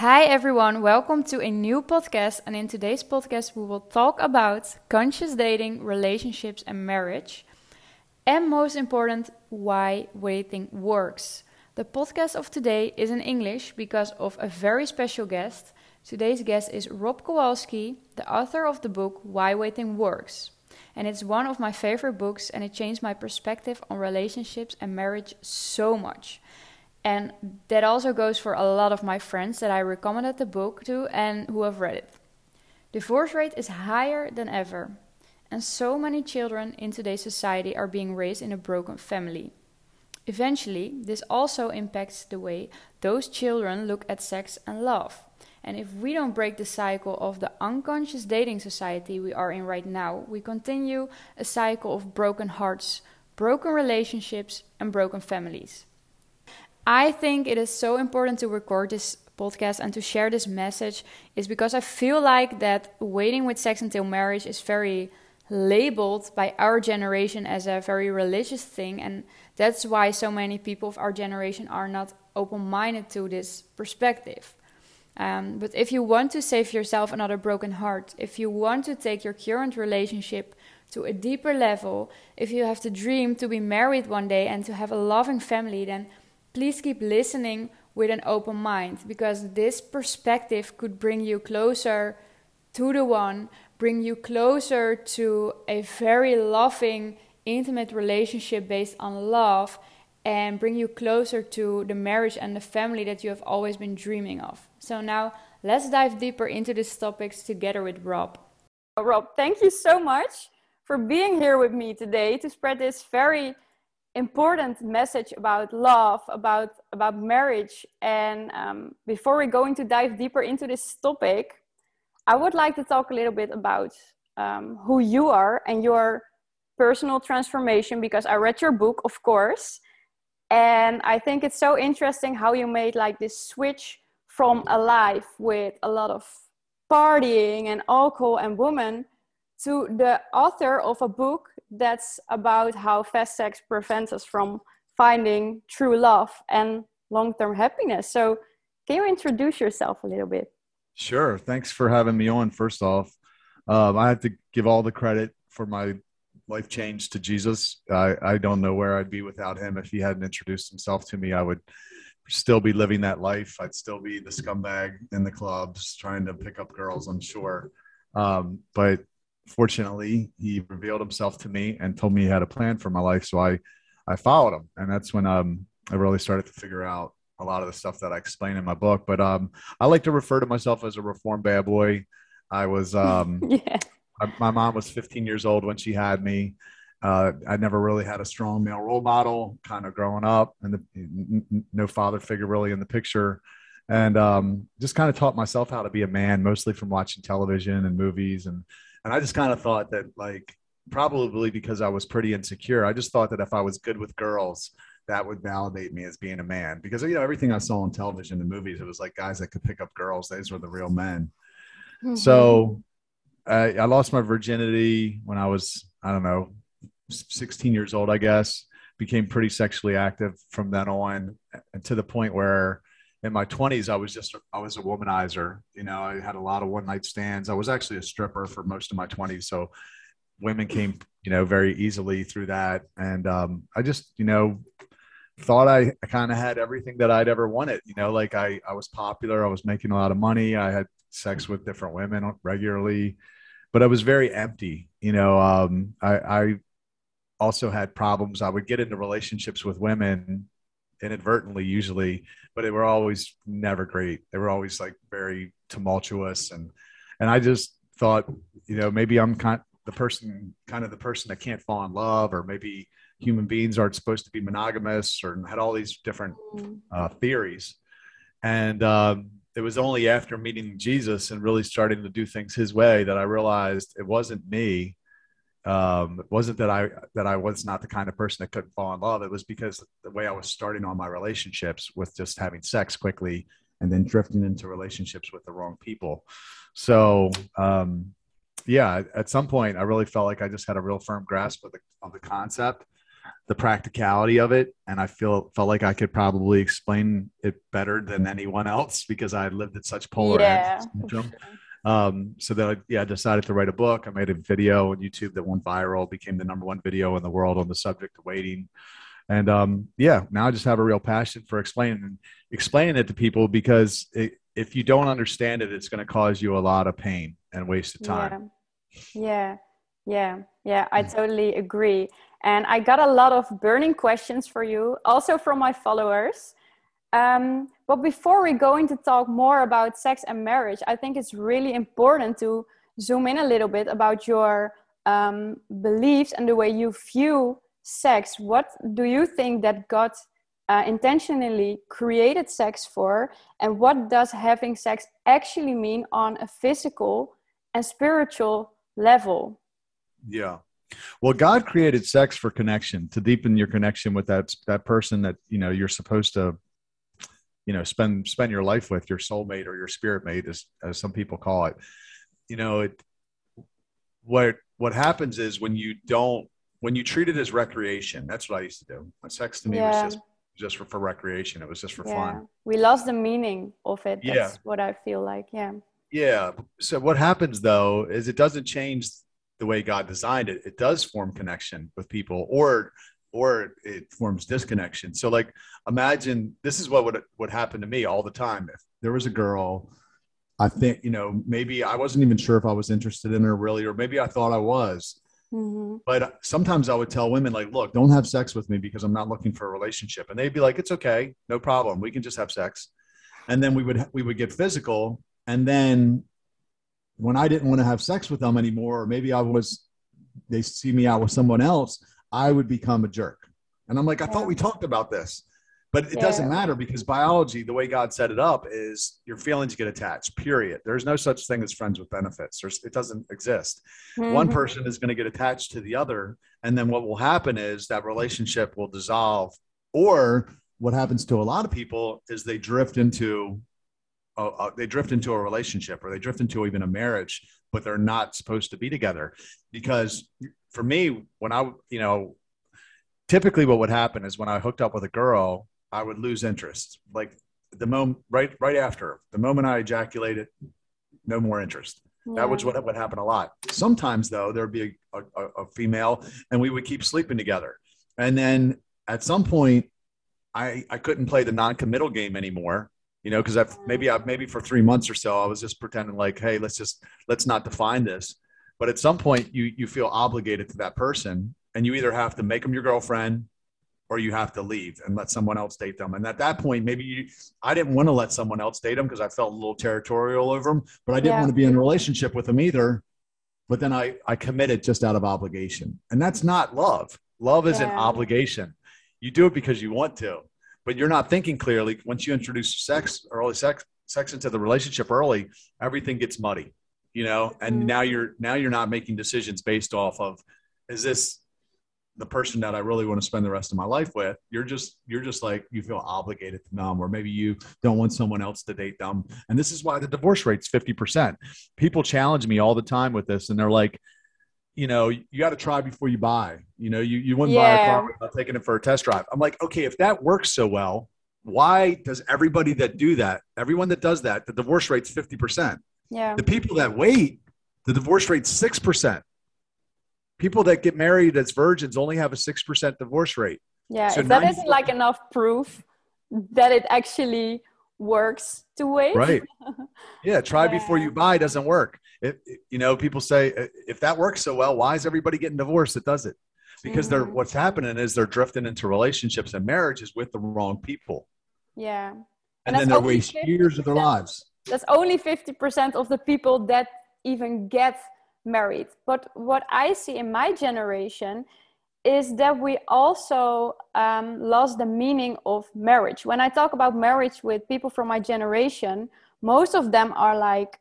Hi everyone, welcome to a new podcast. And in today's podcast, we will talk about conscious dating, relationships, and marriage. And most important, why waiting works. The podcast of today is in English because of a very special guest. Today's guest is Rob Kowalski, the author of the book Why Waiting Works. And it's one of my favorite books, and it changed my perspective on relationships and marriage so much. And that also goes for a lot of my friends that I recommended the book to and who have read it. Divorce rate is higher than ever, and so many children in today's society are being raised in a broken family. Eventually, this also impacts the way those children look at sex and love. And if we don't break the cycle of the unconscious dating society we are in right now, we continue a cycle of broken hearts, broken relationships, and broken families. I think it is so important to record this podcast and to share this message is because I feel like that waiting with sex until marriage is very labeled by our generation as a very religious thing and that's why so many people of our generation are not open-minded to this perspective. Um, but if you want to save yourself another broken heart, if you want to take your current relationship to a deeper level, if you have the dream to be married one day and to have a loving family, then please keep listening with an open mind because this perspective could bring you closer to the one, bring you closer to a very loving, intimate relationship based on love, and bring you closer to the marriage and the family that you have always been dreaming of. So, now let's dive deeper into these topics together with Rob. Rob, thank you so much for being here with me today to spread this very important message about love, about about marriage. And um, before we're going to dive deeper into this topic, I would like to talk a little bit about um, who you are and your personal transformation because I read your book, of course, and I think it's so interesting how you made like this switch from a life with a lot of partying and alcohol and women to the author of a book that's about how fast sex prevents us from finding true love and long-term happiness. So, can you introduce yourself a little bit? Sure. Thanks for having me on. First off, um, I have to give all the credit for my life change to Jesus. I, I don't know where I'd be without him. If he hadn't introduced himself to me, I would still be living that life. I'd still be the scumbag in the clubs trying to pick up girls, I'm sure. Um, but fortunately, he revealed himself to me and told me he had a plan for my life. So I, I followed him, and that's when um, I really started to figure out a lot of the stuff that I explain in my book. But um, I like to refer to myself as a reformed bad boy. I was, um, yeah. I, my mom was 15 years old when she had me. Uh, I never really had a strong male role model, kind of growing up, and the, no father figure really in the picture and um, just kind of taught myself how to be a man, mostly from watching television and movies and and I just kind of thought that, like, probably because I was pretty insecure, I just thought that if I was good with girls, that would validate me as being a man. Because, you know, everything I saw on television and movies, it was like guys that could pick up girls, those were the real men. Mm-hmm. So I, I lost my virginity when I was, I don't know, 16 years old, I guess. Became pretty sexually active from then on, and to the point where in my 20s i was just i was a womanizer you know i had a lot of one night stands. I was actually a stripper for most of my 20s so women came you know very easily through that. And um, i just you know thought i, I kind of had everything that i'd ever wanted you know like i i was popular i was making a lot of money i had sex with different women regularly but i was very empty you know um, I, I also had problems. I would get into relationships with women inadvertently usually but they were always never great. They were always like very tumultuous and and i just thought you know maybe i'm kind the person kind of the person that can't fall in love or maybe human beings aren't supposed to be monogamous or had all these different mm. uh, theories. And um, it was only after meeting jesus and really starting to do things his way that i realized it wasn't me um, it wasn't that I that I was not the kind of person that couldn't fall in love. It was because the way I was starting on my relationships with just having sex quickly and then drifting into relationships with the wrong people. So um, yeah, at some point I really felt like I just had a real firm grasp of the of the concept. the practicality of it and i feel felt like i could probably explain it better than anyone else because i lived at such polar Yeah, ends. Um, so then I, yeah i decided to write a book i made a video on youtube that went viral became the number one video in the world on the subject of waiting and um, yeah now i just have a real passion for explaining explaining it to people because it, if you don't understand it it's going to cause you a lot of pain and waste of time Yeah, yeah, yeah, yeah. I totally agree. And I got a lot of burning questions for you, also from my followers. Um, but before we go into talk more about sex and marriage, I think it's really important to zoom in a little bit about your um, beliefs and the way you view sex. What do you think that God uh, intentionally created sex for? And what does having sex actually mean on a physical and spiritual level? Yeah. Well, God created sex for connection to deepen your connection with that that person that you know you're supposed to, you know, spend spend your life with your soulmate or your spirit mate, as as some people call it. You know, it what what happens is when you don't when you treat it as recreation. That's what I used to do. Sex to me Yeah. was just just for, for recreation. It was just for yeah. fun. We lost the meaning of it. That's Yeah. what I feel like. Yeah. Yeah. So what happens though is it doesn't change the way God designed it. It does form connection with people, or or it forms disconnection. So like imagine this is what would would happen to me all the time. If there was a girl, I think you know maybe I wasn't even sure if I was interested in her really, or maybe I thought I was. hmm But sometimes I would tell women like, "Look, don't have sex with me because I'm not looking for a relationship," and they'd be like, "It's okay, no problem. We can just have sex." And then we would we would get physical, and then when I didn't want to have sex with them anymore, or maybe I was they see me out with someone else, I would become a jerk. And I'm like, I thought we talked about this. But it doesn't matter because biology, the way God set it up, is your feelings get attached. Period. There's no such thing as friends with benefits. There's, it doesn't exist one Mhm. person is going to get attached to the other and then what will happen is that relationship will dissolve or what happens to a lot of people is they drift into uh, uh, they drift into a relationship or they drift into even a marriage but they're not supposed to be together because for me when i you know typically what would happen is when i hooked up with a girl i would lose interest like the moment right right after the moment i ejaculated no more interest that was what would happen a lot. Sometimes, though, there'd be a, a, a female, and we would keep sleeping together. And then at some point, I I couldn't play the non-committal game anymore. You know, because I've maybe I maybe for three months or so, I was just pretending like, hey, let's just let's not define this. But at some point, you you feel obligated to that person, and you either have to make them your girlfriend or you have to leave and let someone else date them. And at that point, maybe you, I didn't want to let someone else date them because I felt a little territorial over them, but I didn't Yeah. want to be in a relationship with them either. But then I, I committed just out of obligation. And that's not love. Love is an obligation. You do it because you want to, but you're not thinking clearly. Once you introduce sex, early sex, sex into the relationship early, everything gets muddy, you know, and Mhm. now you're, now you're not making decisions based off of, is this the person that I really want to spend the rest of my life with, you're just you're just like you feel obligated to them, or maybe you don't want someone else to date them. And this is why the divorce rate's 50%. People challenge me all the time with this, and they're like, you know, you got to try before you buy. You know, you, you wouldn't buy a car without taking it for a test drive. I'm like, okay, if that works so well, why does everybody that do that, everyone that does that, the divorce rate's 50%? Yeah. The people that wait, the divorce rate's 6%. People that get married as virgins only have a 6% divorce rate. Yeah. so if that 90 isn't like enough proof that it actually works to wait. Right. Yeah. Try before you buy doesn't work. It, it- you know, people say, "Uh, if that works so well, why is everybody getting divorced? It does it because they're, Mhm. what's happening is they're drifting into relationships and marriages with the wrong people. Yeah. And, And then they waste years of their lives. That's only 50% of the people that even get married. But what I see in my generation is that we also um, lost the meaning of marriage. When I talk about marriage with people from my generation, most of them are like,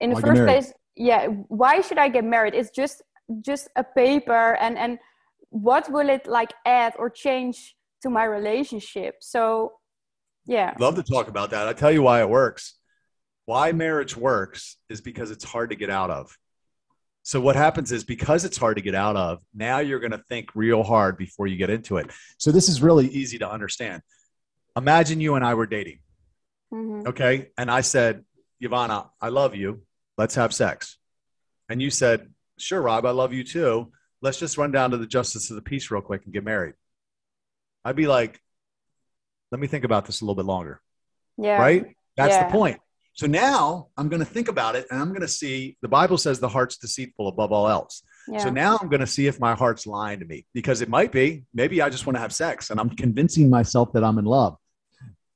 in the Why get first place, yeah, why should I get married? It's just just a paper, and and what will it like add or change to my relationship? So, yeah, Love to talk about that. I tell you why it works. Why marriage works is because it's hard to get out of. So what happens is because it's hard to get out of, now you're going to think real hard before you get into it. So this is really easy to understand. Imagine you and I were dating. Mhm. Okay. And I said, Ivana, I love you. Let's have sex. And you said, Sure, Rob, I love you too. Let's just run down to the justice of the peace real quick and get married. I'd be like, Let me think about this a little bit longer. Yeah. Right? That's Yeah. the point. So now I'm going to think about it and I'm going to see the Bible says the heart's deceitful above all else. Yeah. So now I'm going to see if my heart's lying to me because it might be. Maybe I just want to have sex and I'm convincing myself that I'm in love.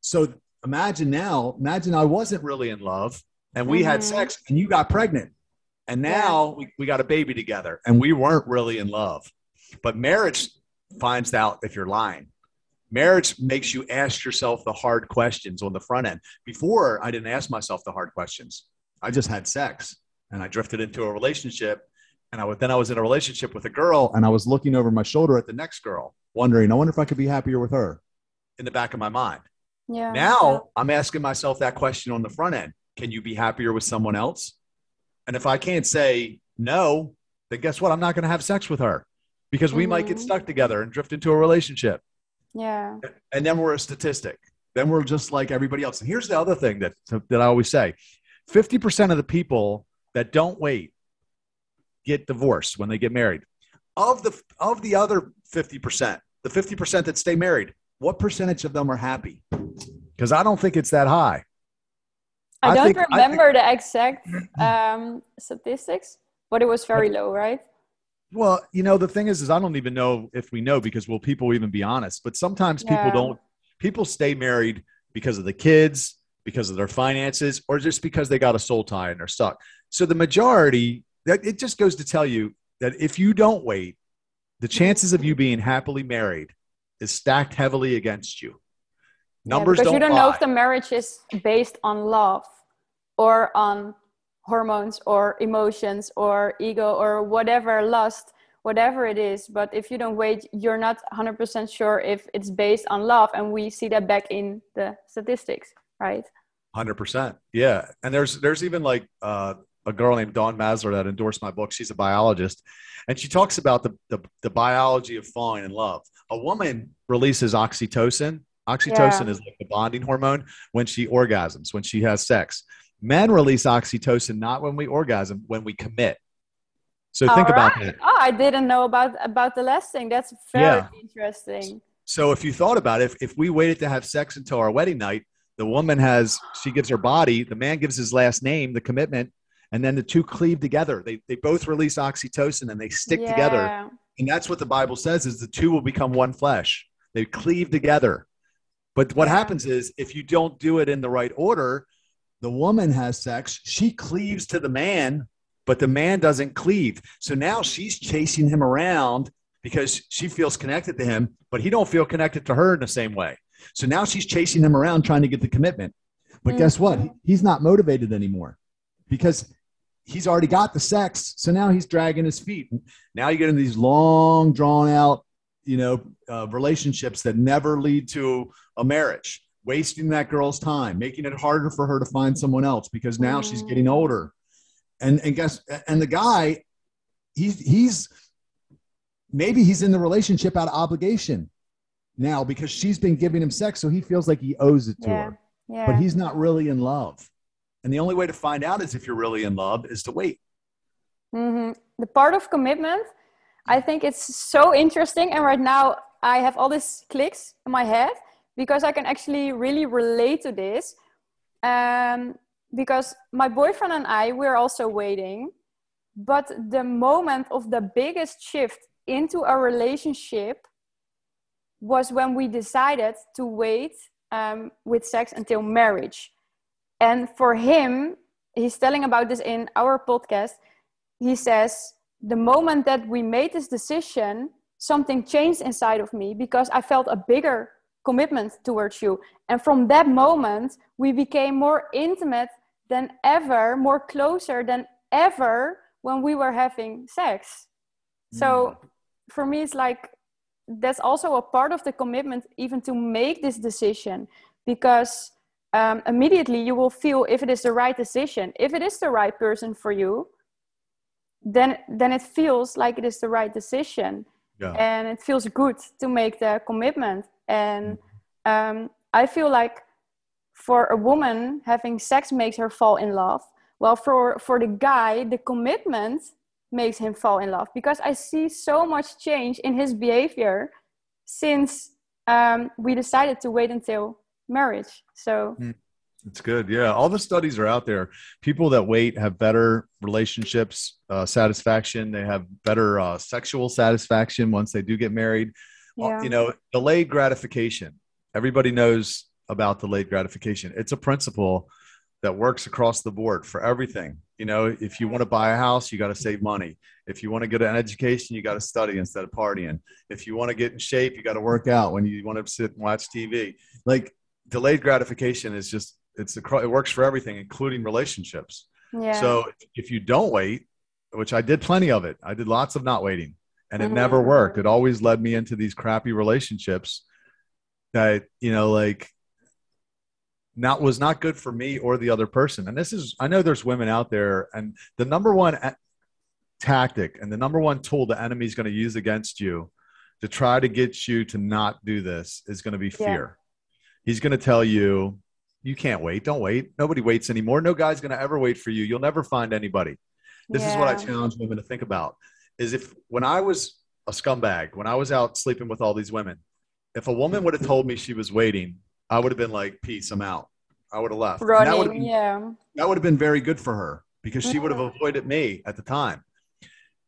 So imagine now, imagine I wasn't really in love and we had Mhm. sex and you got pregnant. And now we, we got a baby together and we weren't really in love. But marriage finds out if you're lying. Marriage makes you ask yourself the hard questions on the front end. Before, I didn't ask myself the hard questions. I just had sex and I drifted into a relationship. And I would, then I was in a relationship with a girl and I was looking over my shoulder at the next girl, wondering, I wonder if I could be happier with her in the back of my mind. yeah. Now I'm asking myself that question on the front end Can you be happier with someone else? And if I can't say no, then guess what? I'm not going to have sex with her because we might get Mhm. stuck together and drift into a relationship. Yeah. And then we're a statistic. Then we're just like everybody else. And here's the other thing that, that I always say 50% of the people that don't wait get divorced when they get married. Of the, of the other 50%, the 50% that stay married, what percentage of them are happy? Because I don't think it's that high. I, I don't think- I think- remember the exact um, statistics, but it was very low, right? Well, you know, the thing is, is I don't even know if we know because will people even be honest? But sometimes people Yeah. don't. People stay married because of the kids, because of their finances, or just because they got a soul tie and they're stuck. So the majority, that it just goes to tell you that if you don't wait, the chances of you being happily married is stacked heavily against you. Numbers yeah, because don't you don't know if the marriage is based on love or on hormones or emotions or ego or whatever lust whatever it is but if you don't wait you're not 100% sure if it's based on love and we see that back in the statistics right Hundred percent, yeah. And there's there's even like uh, a girl named Dawn Maslar that endorsed my book. She's a biologist, and she talks about the, the the biology of falling in love. A woman releases oxytocin. Oxytocin Yeah. is like the bonding hormone when she orgasms, when she has sex. Men release oxytocin not when we orgasm, when we commit. So think All about right. that. oh i didn't know about about the last thing that's very Yeah. interesting So if you thought about it, if, if we waited to have sex until our wedding night, the woman has she gives her body, the man gives his last name, the commitment, and then the two cleave together. They they both release oxytocin and they stick together. And that's what the Bible says is the two will become one flesh. They cleave together. But what happens is if you don't do it in the right order, the woman has sex, she cleaves to the man, but the man doesn't cleave. So now she's chasing him around because she feels connected to him, but he don't feel connected to her in the same way. So now she's chasing him around trying to get the commitment. But guess what? Mm-hmm. He's not motivated anymore because he's already got the sex. So now he's dragging his feet. Now you get into these long, drawn out, you know, uh, relationships that never lead to a marriage, wasting that girl's time, making it harder for her to find someone else because now she's getting older. And and guess and the guy, he's he's maybe he's in the relationship out of obligation now because she's been giving him sex, so he feels like he owes it to Yeah. her. yeah But he's not really in love. And the only way to find out is if you're really in love is to wait. hmm The part of commitment, I think it's so interesting. And right now, I have all these clicks in my head because I can actually really relate to this. Um, because my boyfriend and I, we're also waiting. But the moment of the biggest shift into a relationship was when we decided to wait um, with sex until marriage. And for him, he's telling about this in our podcast he says the moment that we made this decision something changed inside of me because i felt a bigger commitment towards you. And from that moment we became more intimate than ever more closer than ever when we were having sex. So for me it's like that's also a part of the commitment even to make this decision because um, immediately you will feel if it is the right decision if it is the right person for you then then it feels like it is the right decision yeah. and it feels good to make the commitment and mm-hmm. um, i feel like for a woman having sex makes her fall in love well for for the guy the commitment makes him fall in love because i see so much change in his behavior since um, we decided to wait until marriage so mm. It's good. Yeah. All the studies are out there. People that wait have better relationships, uh, satisfaction. They have better uh, sexual satisfaction once they do get married. Uh, yeah. You know, delayed gratification. Everybody knows about delayed gratification. It's a principle that works across the board for everything. You know, if you want to buy a house, you got to save money. If you want to get an education, you got to study instead of partying. If you want to get in shape, you got to work out when you want to sit and watch TV. Like delayed gratification is just it's a, it works for everything, including relationships. Yeah. So if you don't wait, which I did plenty of it, I did lots of not waiting, and it mm-hmm. never worked. It always led me into these crappy relationships that you know, like not was not good for me or the other person. And this is, I know there's women out there, and the number one a- tactic and the number one tool the enemy is going to use against you to try to get you to not do this is going to be fear. Yeah. He's going to tell you you can't wait. Don't wait. Nobody waits anymore. No guy's going to ever wait for you. You'll never find anybody. This yeah. is what I challenge women to think about is if when I was a scumbag, when I was out sleeping with all these women, if a woman would have told me she was waiting, I would have been like, peace, I'm out. I would have left. Running, that would have been, yeah. That would have been very good for her because she would have mm-hmm. avoided me at the time.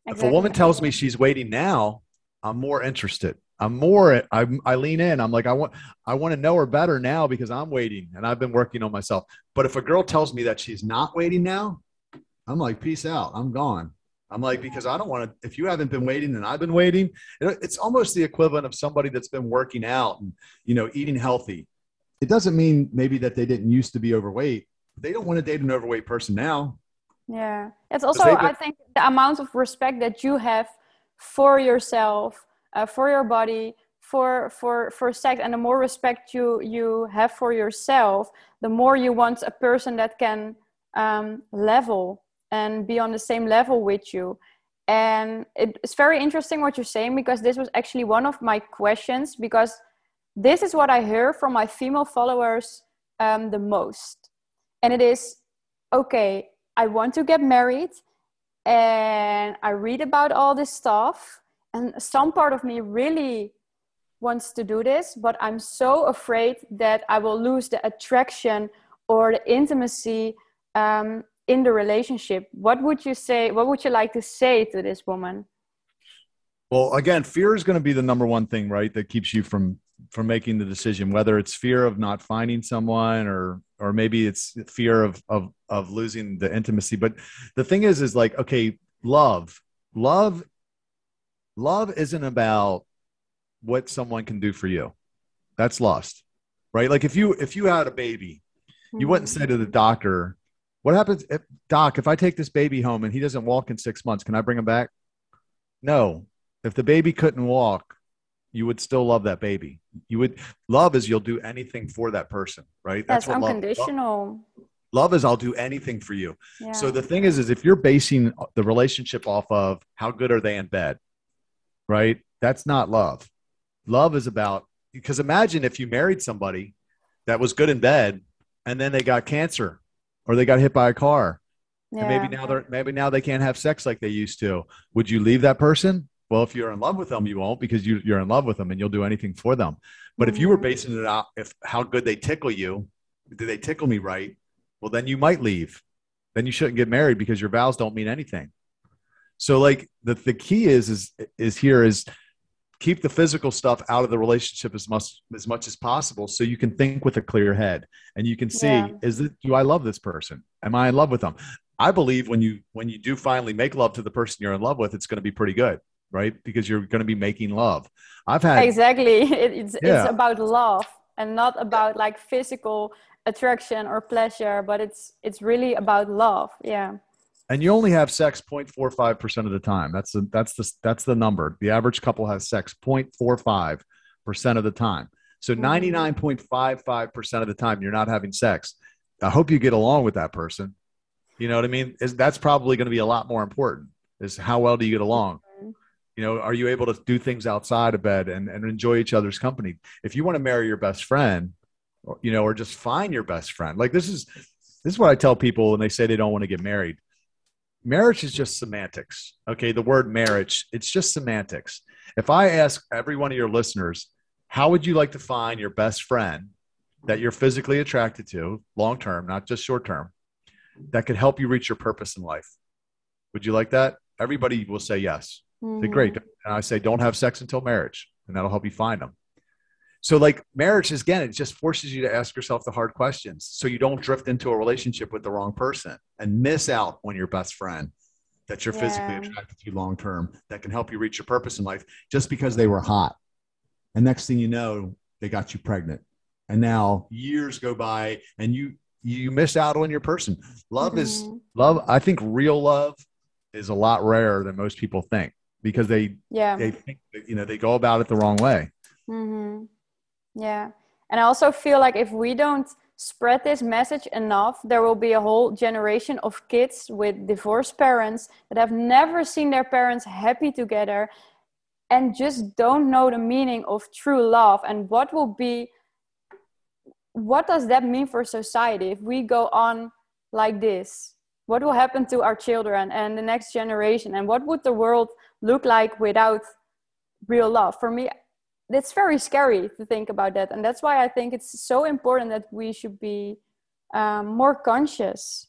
Exactly. If a woman tells me she's waiting now, I'm more interested. I'm more I, I lean in. I'm like I want I want to know her better now because I'm waiting and I've been working on myself. But if a girl tells me that she's not waiting now, I'm like peace out. I'm gone. I'm like because I don't want to. If you haven't been waiting and I've been waiting, it's almost the equivalent of somebody that's been working out and you know eating healthy. It doesn't mean maybe that they didn't used to be overweight. They don't want to date an overweight person now. Yeah, it's also I think the amount of respect that you have for yourself uh, for your body for for for sex and the more respect you you have for yourself the more you want a person that can um, level and be on the same level with you. And it's very interesting what you're saying because this was actually one of my questions because this is what i hear from my female followers um, the most. And it is okay i want to get married and i read about all this stuff and some part of me really wants to do this but i'm so afraid that i will lose the attraction or the intimacy um, in the relationship. What would you say what would you like to say to this woman? Well again fear is going to be the number one thing right that keeps you from from making the decision whether it's fear of not finding someone or or maybe it's fear of of of losing the intimacy. But the thing is is like okay love. Love love isn't about what someone can do for you. That's lust, right? Like if you if you had a baby, you wouldn't hmm. say to the doctor, "What happens, if, doc? If I take this baby home and he doesn't walk in six months, can I bring him back?" No. If the baby couldn't walk, you would still love that baby. You would love is you'll do anything for that person, right? That's, That's unconditional. Love, love is I'll do anything for you. Yeah. So the thing is, is if you're basing the relationship off of how good are they in bed, right? That's not love. Love is about because imagine if you married somebody that was good in bed and then they got cancer or they got hit by a car. Yeah. And maybe now they're maybe now they can't have sex like they used to. Would you leave that person? Well, if you're in love with them, you won't because you, you're in love with them and you'll do anything for them. But mm-hmm. if you were mm-hmm. basing it out if how good they tickle you, do they tickle me right? Well, then you might leave. Then you shouldn't get married because your vows don't mean anything. So like the, the key is is is here is keep the physical stuff out of the relationship as much as much as possible so you can think with a clear head and you can see yeah. is it do I love this person? Am I in love with them? I believe when you when you do finally make love to the person you're in love with, it's going to be pretty good, right? Because you're going to be making love. I've had exactly it's yeah. it's about love and not about like physical attraction or pleasure, but it's it's really about love. Yeah and you only have sex 0.45% of the time. That's the that's the that's the number. The average couple has sex 0.45% of the time. So 99.55% mm. of the time you're not having sex. I hope you get along with that person. You know what i mean? Is that's probably going to be a lot more important is how well do you get along? Mm-hmm. you know are you able to do things outside of bed and, and enjoy each other's company? If you want to marry your best friend or, you know or just find your best friend like this is this is what i tell people when they say they don't want to get married marriage is just semantics okay? The word marriage it's just semantics. If i ask every one of your listeners how would you like to find your best friend that you're physically attracted to long term not just short term that could help you reach your purpose in life? Would you like that? Everybody will say yes. Mm-hmm. say great. And i say don't have sex until marriage and that'll help you find them so like marriage is again it just forces you to ask yourself the hard questions so you don't drift into a relationship with the wrong person and miss out on your best friend that you're yeah. physically attracted to long term that can help you reach your purpose in life just because they were hot and next thing you know they got you pregnant and now years go by and you you miss out on your person love mm-hmm. is love i think real love is a lot rarer than most people think because they yeah they think that, you know they go about it the wrong way mm-hmm. Yeah. And i also feel like if we don't spread this message enough there will be a whole generation of kids with divorced parents that have never seen their parents happy together and just don't know the meaning of true love and what will be what does that mean for society if we go on like this? What will happen to our children and the next generation and what would the world look like without real love? For me it's very scary to think about that. And that's why i think it's so important that we should be um, more conscious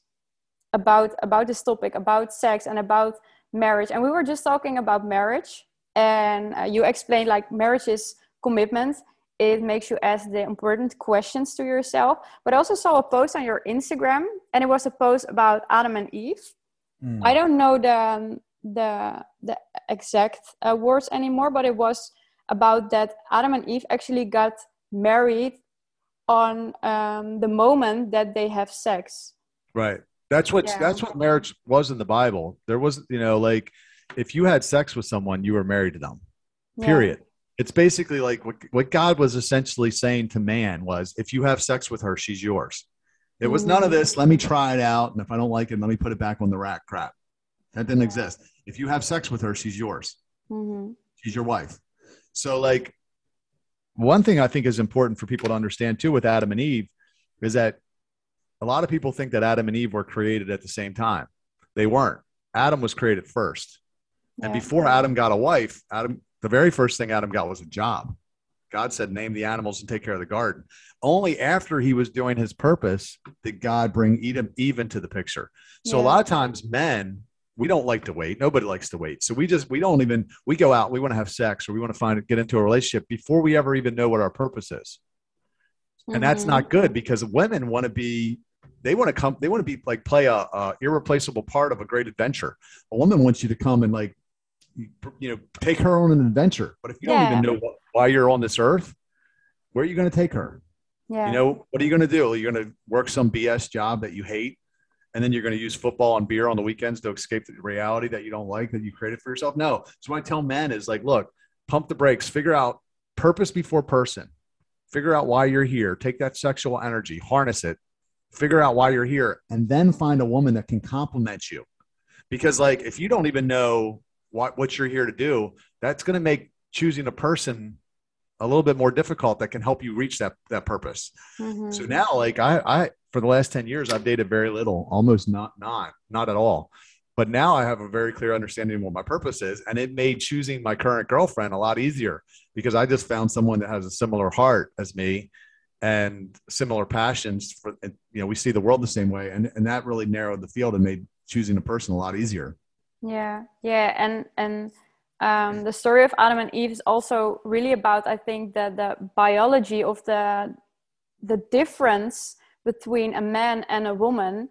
about about this topic about sex and about marriage. And we were just talking about marriage and uh, you explained like marriage is commitment it makes you ask the important questions to yourself. But i also saw a post on your instagram and it was a post about adam and eve. Mm. i don't know the um, the the exact uh, words anymore but it was about that Adam and Eve actually got married on um, the moment that they have sex. Right. That's what yeah. that's what marriage was in the Bible. There was, you know, like if you had sex with someone, you were married to them. Period. Yeah. It's basically like what, what God was essentially saying to man was if you have sex with her, she's yours. It was none of mm-hmm. this, let me try it out. And if I don't like it, let me put it back on the rack crap. That didn't yeah. exist. If you have sex with her, she's yours. Mm-hmm. She's your wife. So, like, one thing I think is important for people to understand too with Adam and Eve is that a lot of people think that Adam and Eve were created at the same time. They weren't. Adam was created first. Yeah. And before Adam got a wife, Adam, the very first thing Adam got was a job. God said, name the animals and take care of the garden. Only after he was doing his purpose did God bring Eve into the picture. So yeah. a lot of times men we don't like to wait. Nobody likes to wait. So we just we don't even we go out. We want to have sex or we want to find get into a relationship before we ever even know what our purpose is. And mm-hmm. that's not good because women want to be they want to come they want to be like play a, a, irreplaceable part of a great adventure. A woman wants you to come and like you know take her on an adventure. But if you yeah. don't even know what, why you're on this earth, where are you going to take her? Yeah. You know, what are you going to do? Are you going to work some BS job that you hate? And then you're going to use football and beer on the weekends to escape the reality that you don't like that you created for yourself. No. So what I tell men is like, look, pump the brakes, figure out purpose before person, figure out why you're here, take that sexual energy, harness it, figure out why you're here, and then find a woman that can complement you. Because like if you don't even know what what you're here to do, that's going to make choosing a person a little bit more difficult that can help you reach that that purpose. Mm-hmm. So now like I I for the last 10 years, I've dated very little, almost not, not, not at all. But now I have a very clear understanding of what my purpose is. And it made choosing my current girlfriend a lot easier because I just found someone that has a similar heart as me and similar passions for, you know, we see the world the same way. And, and that really narrowed the field and made choosing a person a lot easier. Yeah. Yeah. And, and, um, the story of Adam and Eve is also really about, I think, that the biology of the the difference between a man and a woman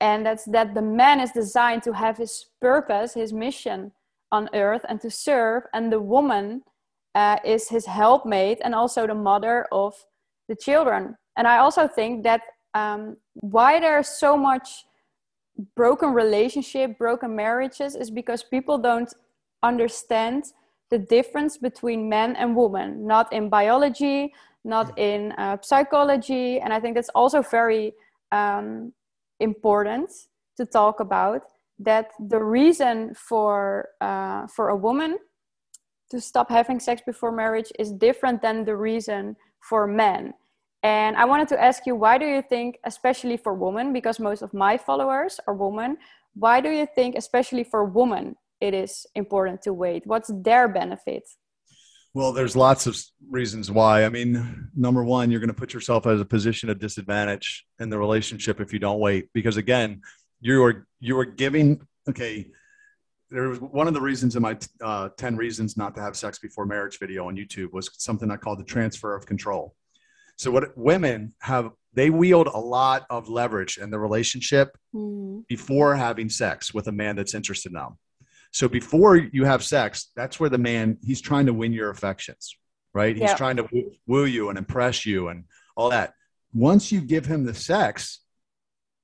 and that's that the man is designed to have his purpose his mission on earth and to serve and the woman uh, is his helpmate and also the mother of the children. And i also think that um, why there's so much broken relationship broken marriages is because people don't understand the difference between men and women not in biology not in uh, psychology. And I think that's also very um, important to talk about that the reason for uh, for a woman to stop having sex before marriage is different than the reason for men. And I wanted to ask you, why do you think, especially for women, because most of my followers are women, why do you think, especially for women, it is important to wait? What's their benefit? Well, there's lots of reasons why. I mean, number one, you're going to put yourself as a position of disadvantage in the relationship if you don't wait, because again, you are you are giving. Okay, there was one of the reasons in my uh, 10 reasons not to have sex before marriage video on YouTube was something I called the transfer of control. So what women have, they wield a lot of leverage in the relationship mm. before having sex with a man that's interested in them. So before you have sex, that's where the man, he's trying to win your affections, right? He's yep. trying to woo, woo you and impress you and all that. Once you give him the sex,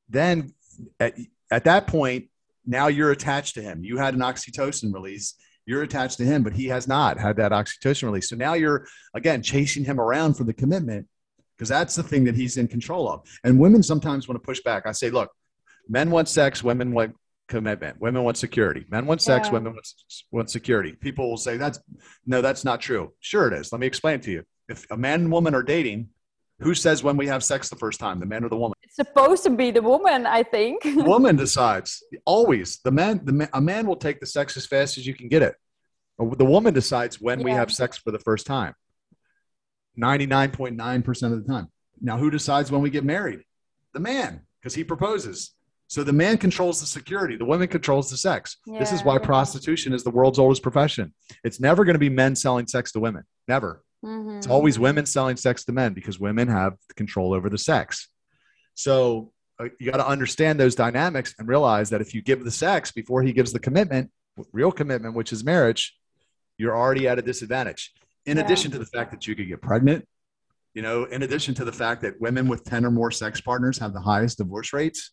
then at, at that point, now you're attached to him. You had an oxytocin release. You're attached to him, but he has not had that oxytocin release. So now you're again chasing him around for the commitment because that's the thing that he's in control of. And women sometimes want to push back. I say, look, men want sex, women want commitment. Women want security. Men want sex, yeah. women want, want security. People will say that's no, that's not true. Sure, it is. Let me explain to you. If a man and woman are dating, who says when we have sex the first time, the man or the woman? It's supposed to be the woman, I think. woman decides always. The man, the man, a man will take the sex as fast as you can get it. The woman decides when yeah. we have sex for the first time. 99.9% of the time. Now, who decides when we get married? The man, because he proposes. So the man controls the security, the woman controls the sex. Yeah, this is why yeah. prostitution is the world's oldest profession. It's never going to be men selling sex to women. Never. Mm-hmm. It's always women selling sex to men because women have control over the sex. So uh, you got to understand those dynamics and realize that if you give the sex before he gives the commitment, real commitment, which is marriage, you're already at a disadvantage. In yeah. addition to the fact that you could get pregnant, you know, in addition to the fact that women with 10 or more sex partners have the highest divorce rates.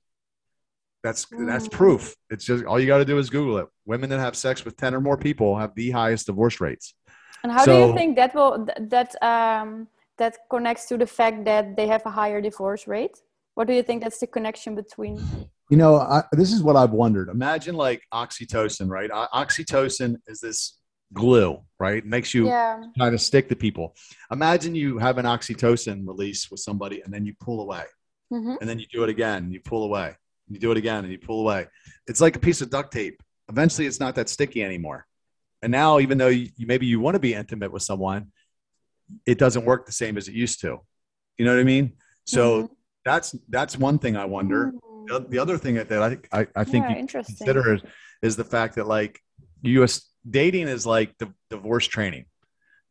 That's mm. that's proof. It's just all you got to do is Google it. Women that have sex with 10 or more people have the highest divorce rates. And how so, do you think that will that um, that connects to the fact that they have a higher divorce rate? What do you think that's the connection between? You know, I, this is what I've wondered. Imagine like oxytocin, right? Oxytocin is this glue, right? It makes you yeah. kind of stick to people. Imagine you have an oxytocin release with somebody and then you pull away. Mm-hmm. And then you do it again and you pull away. You do it again and you pull away. It's like a piece of duct tape. Eventually, it's not that sticky anymore. And now, even though you, maybe you want to be intimate with someone, it doesn't work the same as it used to. You know what I mean? So mm-hmm. that's that's one thing I wonder. Mm-hmm. The other thing that I I, I think yeah, you consider is, is the fact that like U.S. dating is like the divorce training.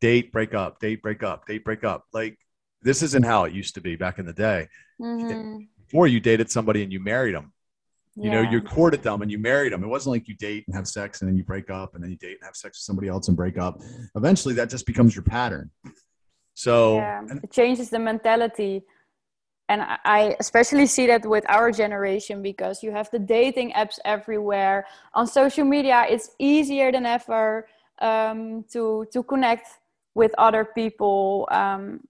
Date, break up, date, break up, date, break up. Like this isn't how it used to be back in the day. Mm-hmm. Before you dated somebody and you married them, you yeah. know, you courted them and you married them. It wasn't like you date and have sex and then you break up and then you date and have sex with somebody else and break up. Eventually, that just becomes your pattern. So yeah. it changes the mentality. And I especially see that with our generation because you have the dating apps everywhere. On social media, it's easier than ever um, to to connect with other people. Um,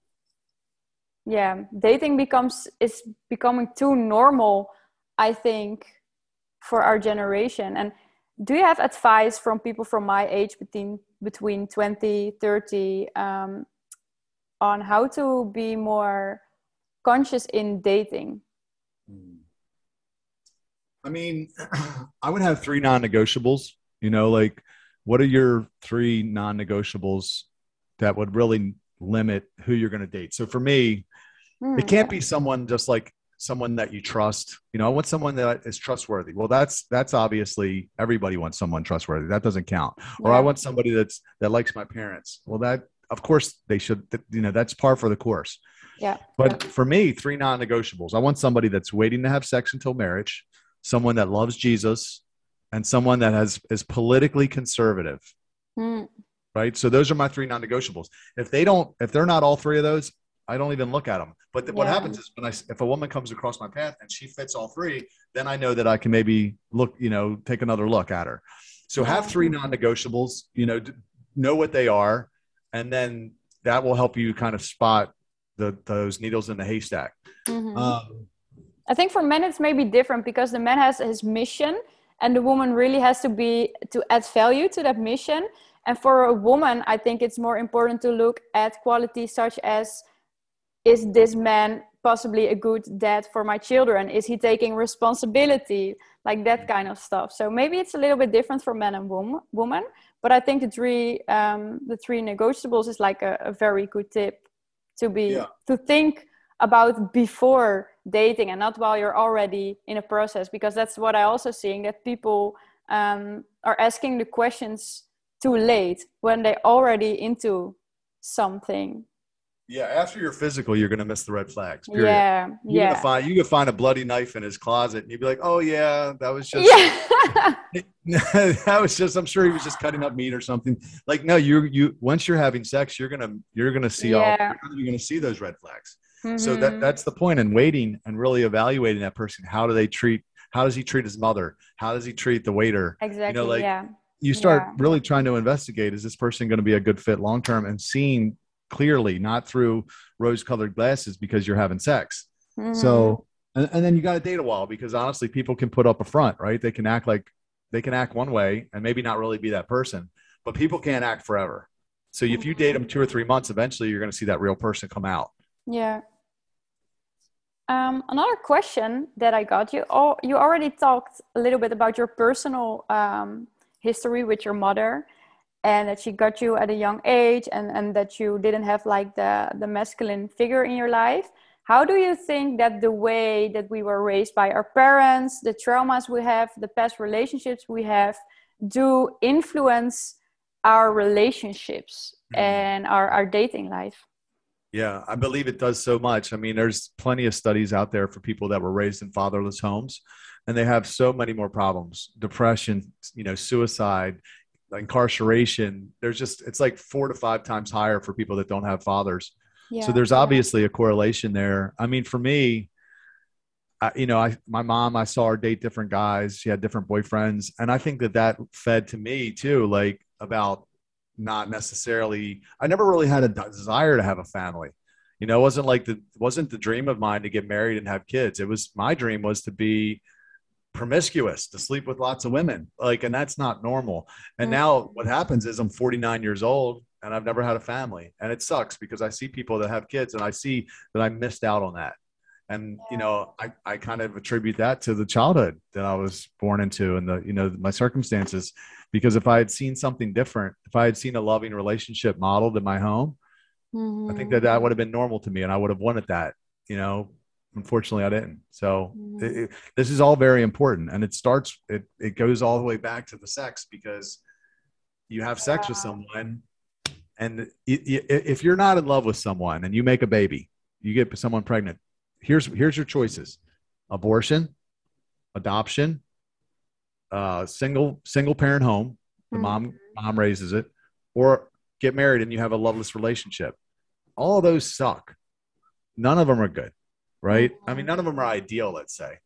yeah, dating becomes is becoming too normal. I think for our generation and do you have advice from people from my age between between 20 30 um, on how to be more conscious in dating hmm. i mean i would have three non-negotiables you know like what are your three non-negotiables that would really limit who you're going to date. So for me mm, it can't be someone just like someone that you trust. You know i want someone that is trustworthy. Well that's that's obviously everybody wants someone trustworthy. That doesn't count. Or i want somebody that's that likes my parents. Well that of course they should you know that's par for the course. Yeah but for me three non-negotiables. I want somebody that's waiting to have sex until marriage someone that loves jesus and someone that has is politically conservative. Mm. Right so those are my three non-negotiables if they don't if they're not all three of those I don't even look at them. But th- yeah. what happens is when I, if a woman comes across my path and she fits all three, then I know that I can maybe look, you know, take another look at her. So have three non-negotiables, you know, d- know what they are, and then that will help you kind of spot the those needles in the haystack. Mm-hmm. Um, I think for men it's maybe different because the man has his mission and the woman really has to be to add value to that mission and for a woman i think it's more important to look at qualities such as is this man possibly a good dad for my children? Is he taking responsibility? Like that kind of stuff. So maybe it's a little bit different for men and wom- woman but i think the three um, the three negotiables is like a, a very good tip to be yeah. to think about before dating and not while you're already in a process because that's what i also seeing that people um, are asking the questions too late when they're already into something yeah, after your physical, you're gonna miss the red flags. Period. Yeah, you're yeah. Find, you could find a bloody knife in his closet, and you'd be like, "Oh yeah, that was just." Yeah. that was just. I'm sure he was just cutting up meat or something. Like, no, you you once you're having sex, you're gonna you're gonna see yeah. all you're gonna see those red flags. Mm-hmm. So that mm-hmm. that's the point in waiting and really evaluating that person. How do they treat? How does he treat his mother? How does he treat the waiter? Exactly. You know, like, yeah. You start yeah. really trying to investigate: Is this person going to be a good fit long term? And seeing clearly, not through rose colored glasses because you're having sex. Mm-hmm. So, and, and then you got to date a while because honestly, people can put up a front, right? They can act like they can act one way and maybe not really be that person, but people can't act forever. So if you date them two or three months, eventually you're going to see that real person come out. Yeah. Um, another question that I got you, oh, you already talked a little bit about your personal um, history with your mother and that she got you at a young age and, and that you didn't have like the, the masculine figure in your life. How do you think that the way that we were raised by our parents the traumas we have the past relationships we have do influence our relationships mm-hmm. and our, our dating life? Yeah i believe it does so much. I mean there's plenty of studies out there for people that were raised in fatherless homes and they have so many more problems. Depression you know suicide incarceration. There's just it's like four to five times higher for people that don't have fathers. Yeah. so there's obviously a correlation there. I mean for me I, you know i my mom i saw her date different guys. She had different boyfriends. And i think that that fed to me too like about not necessarily i never really had a desire to have a family. You know it wasn't like the wasn't the dream of mine to get married and have kids. It was my dream was to be promiscuous to sleep with lots of women like and that's not normal. And now what happens is i'm 49 years old and i've never had a family. And it sucks because i see people that have kids and i see that i missed out on that. And you know I, I kind of attribute that to the childhood that i was born into and the you know my circumstances. Because if i had seen something different if i had seen a loving relationship modeled in my home mm-hmm. i think that that mm-hmm. would have been normal to me and i would have wanted that you know unfortunately i didn't so mm-hmm. it, it, this is all very important and it starts it, it goes all the way back to the sex because you have sex yeah. with someone and it, if you're not in love with someone and you make a baby you get someone pregnant here's here's your choices abortion adoption uh, single single parent home the mm-hmm. mom mom raises it or get married and you have a loveless relationship all those suck none of them are good right? I mean, mm-hmm. none of them are ideal, let's say.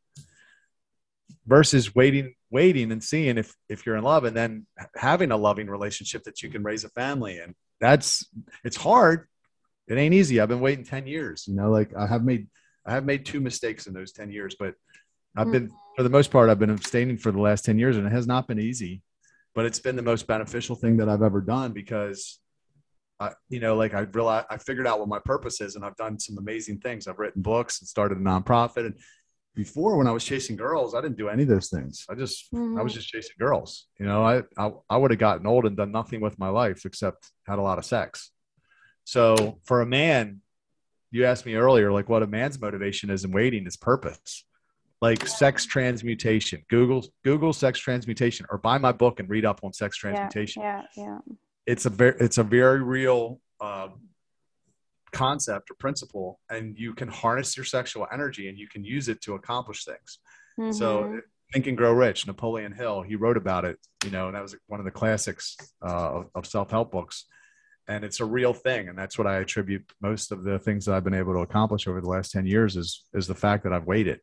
Versus waiting, waiting and seeing if if you're in love, and then having a loving relationship that you can raise a family. And that's it's hard. It ain't easy. I've been waiting ten years. You know, like I have made I have made two mistakes in those ten years, but I've been mm-hmm. for the most part I've been abstaining for the last ten years, and it has not been easy. But it's been the most beneficial thing that I've ever done because I, you know, like I realized I figured out what my purpose is, and I've done some amazing things. I've written books and started a nonprofit. And before, when I was chasing girls, I didn't do any of those things. I just, mm-hmm. I was just chasing girls. You know, I, I, I would have gotten old and done nothing with my life except had a lot of sex. So for a man, you asked me earlier, like what a man's motivation is in waiting is purpose like sex transmutation. Google Google sex transmutation or buy my book and read up on sex transmutation. Yeah, yeah. yeah it's a very it's a very real uh, concept or principle and you can harness your sexual energy and you can use it to accomplish things mm-hmm. so think and grow rich napoleon hill he wrote about it you know and that was one of the classics uh, of, of self-help books and it's a real thing and that's what i attribute most of the things that i've been able to accomplish over the last 10 years is is the fact that i've waited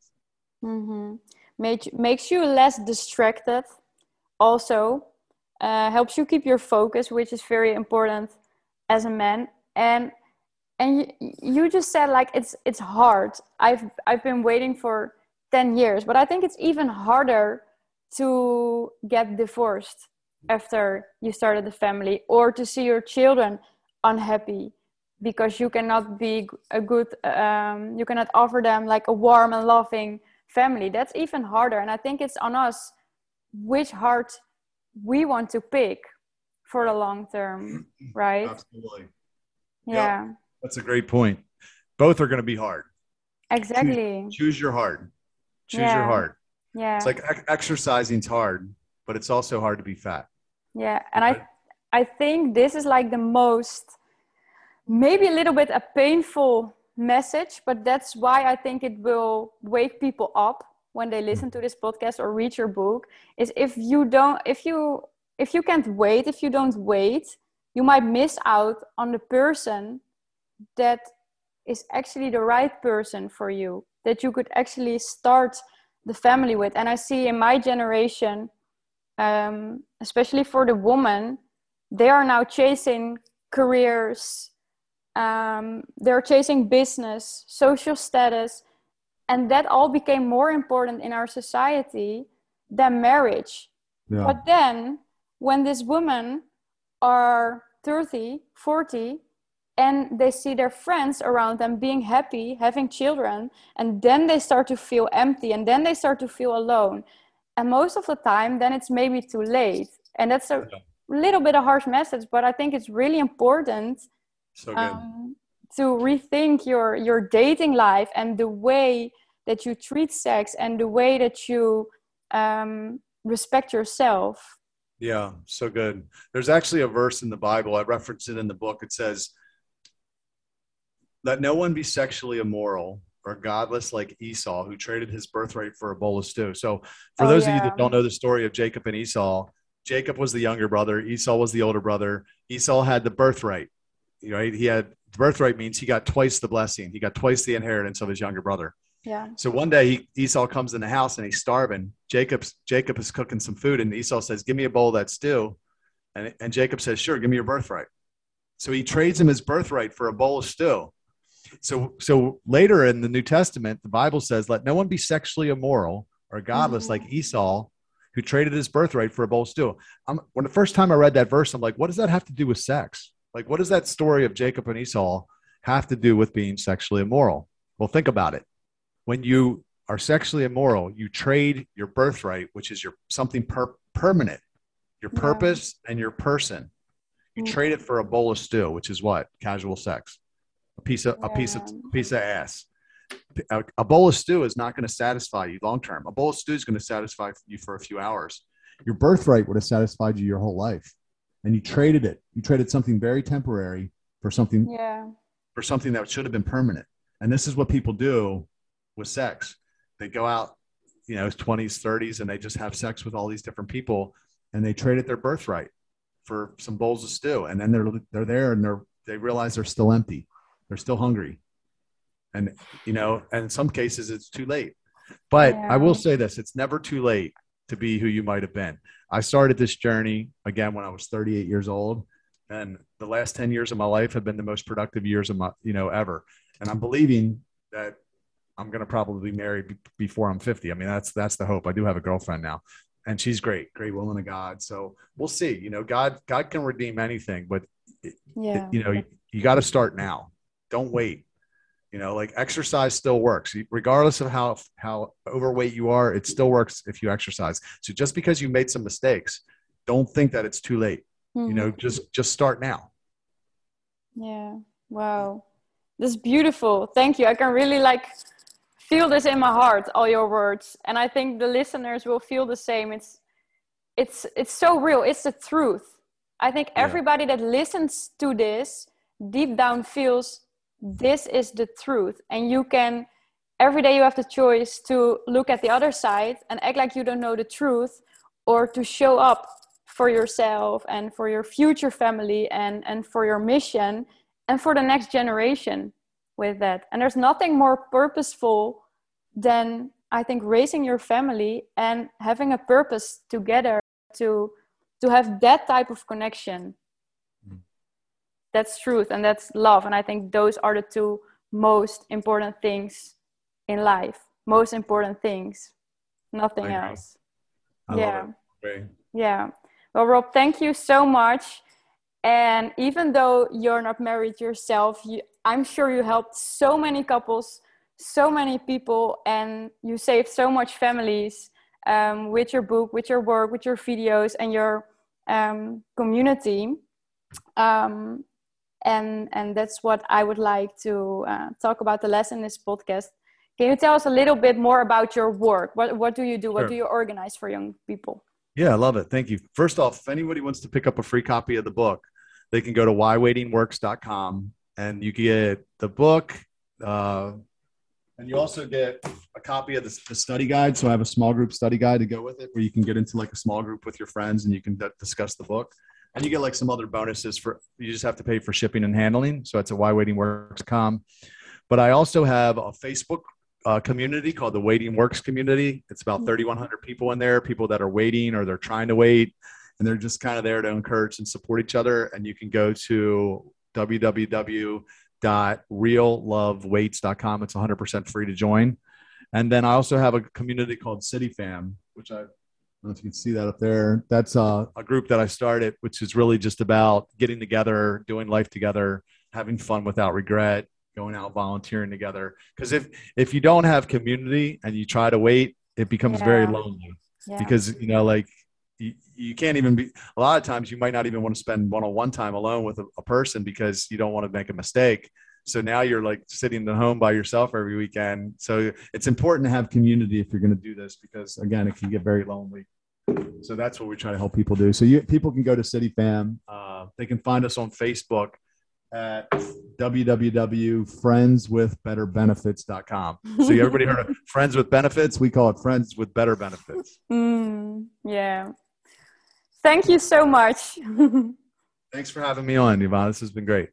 mm-hmm. Make, makes you less distracted also uh, helps you keep your focus, which is very important as a man. And and you, you just said like it's it's hard. I've I've been waiting for ten years, but I think it's even harder to get divorced after you started the family or to see your children unhappy because you cannot be a good um, you cannot offer them like a warm and loving family that's even harder and i think it's on us which heart we want to pick for the long term right Absolutely. yeah Yep. That's a great point. Both are going to be hard. exactly Choose your heart. Choose Yeah. your heart. yeah It's like ex- exercising's hard, but it's also hard to be fat. yeah and Right. i i think this is like the most maybe a little bit a painful message but that's why i think it will wake people up when they listen to this podcast or read your book is if you don't if you if you can't wait if you don't wait you might miss out on the person that is actually the right person for you that you could actually start the family with. And i see in my generation um, especially for the woman they are now chasing careers um, they're chasing business social status and that all became more important in our society than marriage Yeah. but then when these women are 30 40 and they see their friends around them being happy having children and then they start to feel empty and then they start to feel alone and most of the time then it's maybe too late and that's a Yeah. little bit a harsh message but i think it's really important so good. um, to rethink your your dating life and the way that you treat sex and the way that you um, respect yourself Yeah, so good. There's actually a verse in the Bible. I reference it in the book. It says, Let no one be sexually immoral or godless like Esau, who traded his birthright for a bowl of stew. So, for Oh, those of you that don't know the story of Jacob and Esau, Jacob was the younger brother, Esau was the older brother. Esau had the birthright, right? He had birthright means he got twice the blessing, he got twice the inheritance of his younger brother. yeah So one day he, Esau comes in the house and he's starving. Jacob's Jacob is cooking some food and Esau says, "Give me a bowl of that stew," and and Jacob says, "Sure, give me your birthright." So he trades him his birthright for a bowl of stew. So so later in the New Testament, the Bible says, "Let no one be sexually immoral or godless Mhm. like Esau." Who traded his birthright for a bowl of stew? I'm, when the first time I read that verse, I'm like, what does that have to do with sex? Like, what does that story of Jacob and Esau have to do with being sexually immoral? Well, think about it when you are sexually immoral, you trade your birthright, which is your something per- permanent, your Yeah. purpose and your person. You Mm. trade it for a bowl of stew, which is what casual sex, a piece of a piece of a piece of ass. A, a bowl of stew is not going to satisfy you long term. A bowl of stew is going to satisfy you for a few hours. Your birthright would have satisfied you your whole life, and you traded it. You traded something very temporary for something yeah for something that should have been permanent. And this is what people do with sex. They go out, you know, 20s, 30s, and they just have sex with all these different people and they traded their birthright for some bowls of stew. And then they're they're there and they're they realize they're still empty. They're still hungry. And you know, and in some cases it's too late. But I will say this, it's never too late to be who you might have been. I started this journey again when I was 38 years old and the last 10 years of my life have been the most productive years of my you know ever. And i'm believing that i'm going to probably be married be- before i'm 50 i mean that's that's the hope. I do have a girlfriend now and she's great great woman of god. So we'll see you know god god can redeem anything but yeah. you know you, you got to start now. Don't wait you know like exercise still works regardless of how how overweight you are it still works if you exercise so just because you made some mistakes don't think that it's too late you know mm-hmm. just just start now Yeah. Wow. This is beautiful. Thank you. I can really like feel this in my heart, all your words. And I think the listeners will feel the same. It's it's it's so real. It's the truth. I think Yeah. everybody that listens to this deep down feels this is the truth. And you can every day you have the choice to look at the other side and act like you don't know the truth or to show up for yourself and for your future family and and for your mission and for the next generation with that and there's nothing more purposeful than i think raising your family and having a purpose together to to have that type of connection. That's truth and that's love and i think those are the two most important things in life most important things nothing I else yeah. Yeah. Well, Rob, thank you so much. And even though you're not married yourself, you, I'm sure you helped so many couples, so many people, and you saved so much families um, with your book, with your work, with your videos, and your um, community. Um, and and that's what I would like to uh, talk about the lesson in this podcast. Can you tell us a little bit more about your work? What what do you do? What do you organize for young people? Yeah, I love it. Thank you. First off, if anybody wants to pick up a free copy of the book, they can go to whywaitingworks.com and you get the book. Uh, and you also get a copy of the, the, study guide. So I have a small group study guide to go with it where you can get into like a small group with your friends and you can d- discuss the book. And you get like some other bonuses for, you just have to pay for shipping and handling. So it's at whywaitingworks.com. But I also have a Facebook uh, community called the Waiting Works community. It's about 3,100 people in there, people that are waiting or they're trying to wait, and they're just kind of there to encourage and support each other. And you can go to www.reallovewaits.com. It's 100% free to join. And then I also have a community called City Fam, which I, I don't know if you can see that up there. That's a, a group that I started, which is really just about getting together, doing life together, having fun without regret, going out volunteering together because if if you don't have community and you try to wait it becomes yeah. very lonely yeah. because you know like you, you can't even be a lot of times you might not even want to spend one-on-one time alone with a, a person because you don't want to make a mistake so now you're like sitting at home by yourself every weekend so it's important to have community if you're going to do this because again it can get very lonely so that's what we try to help people do so you people can go to city fam uh, they can find us on facebook at www.friendswithbetterbenefits.com. So everybody heard of Friends with Benefits? We call it Friends with Better Benefits. Mm, yeah. Thank you so much. Thanks for having me on, Yvonne. This has been great.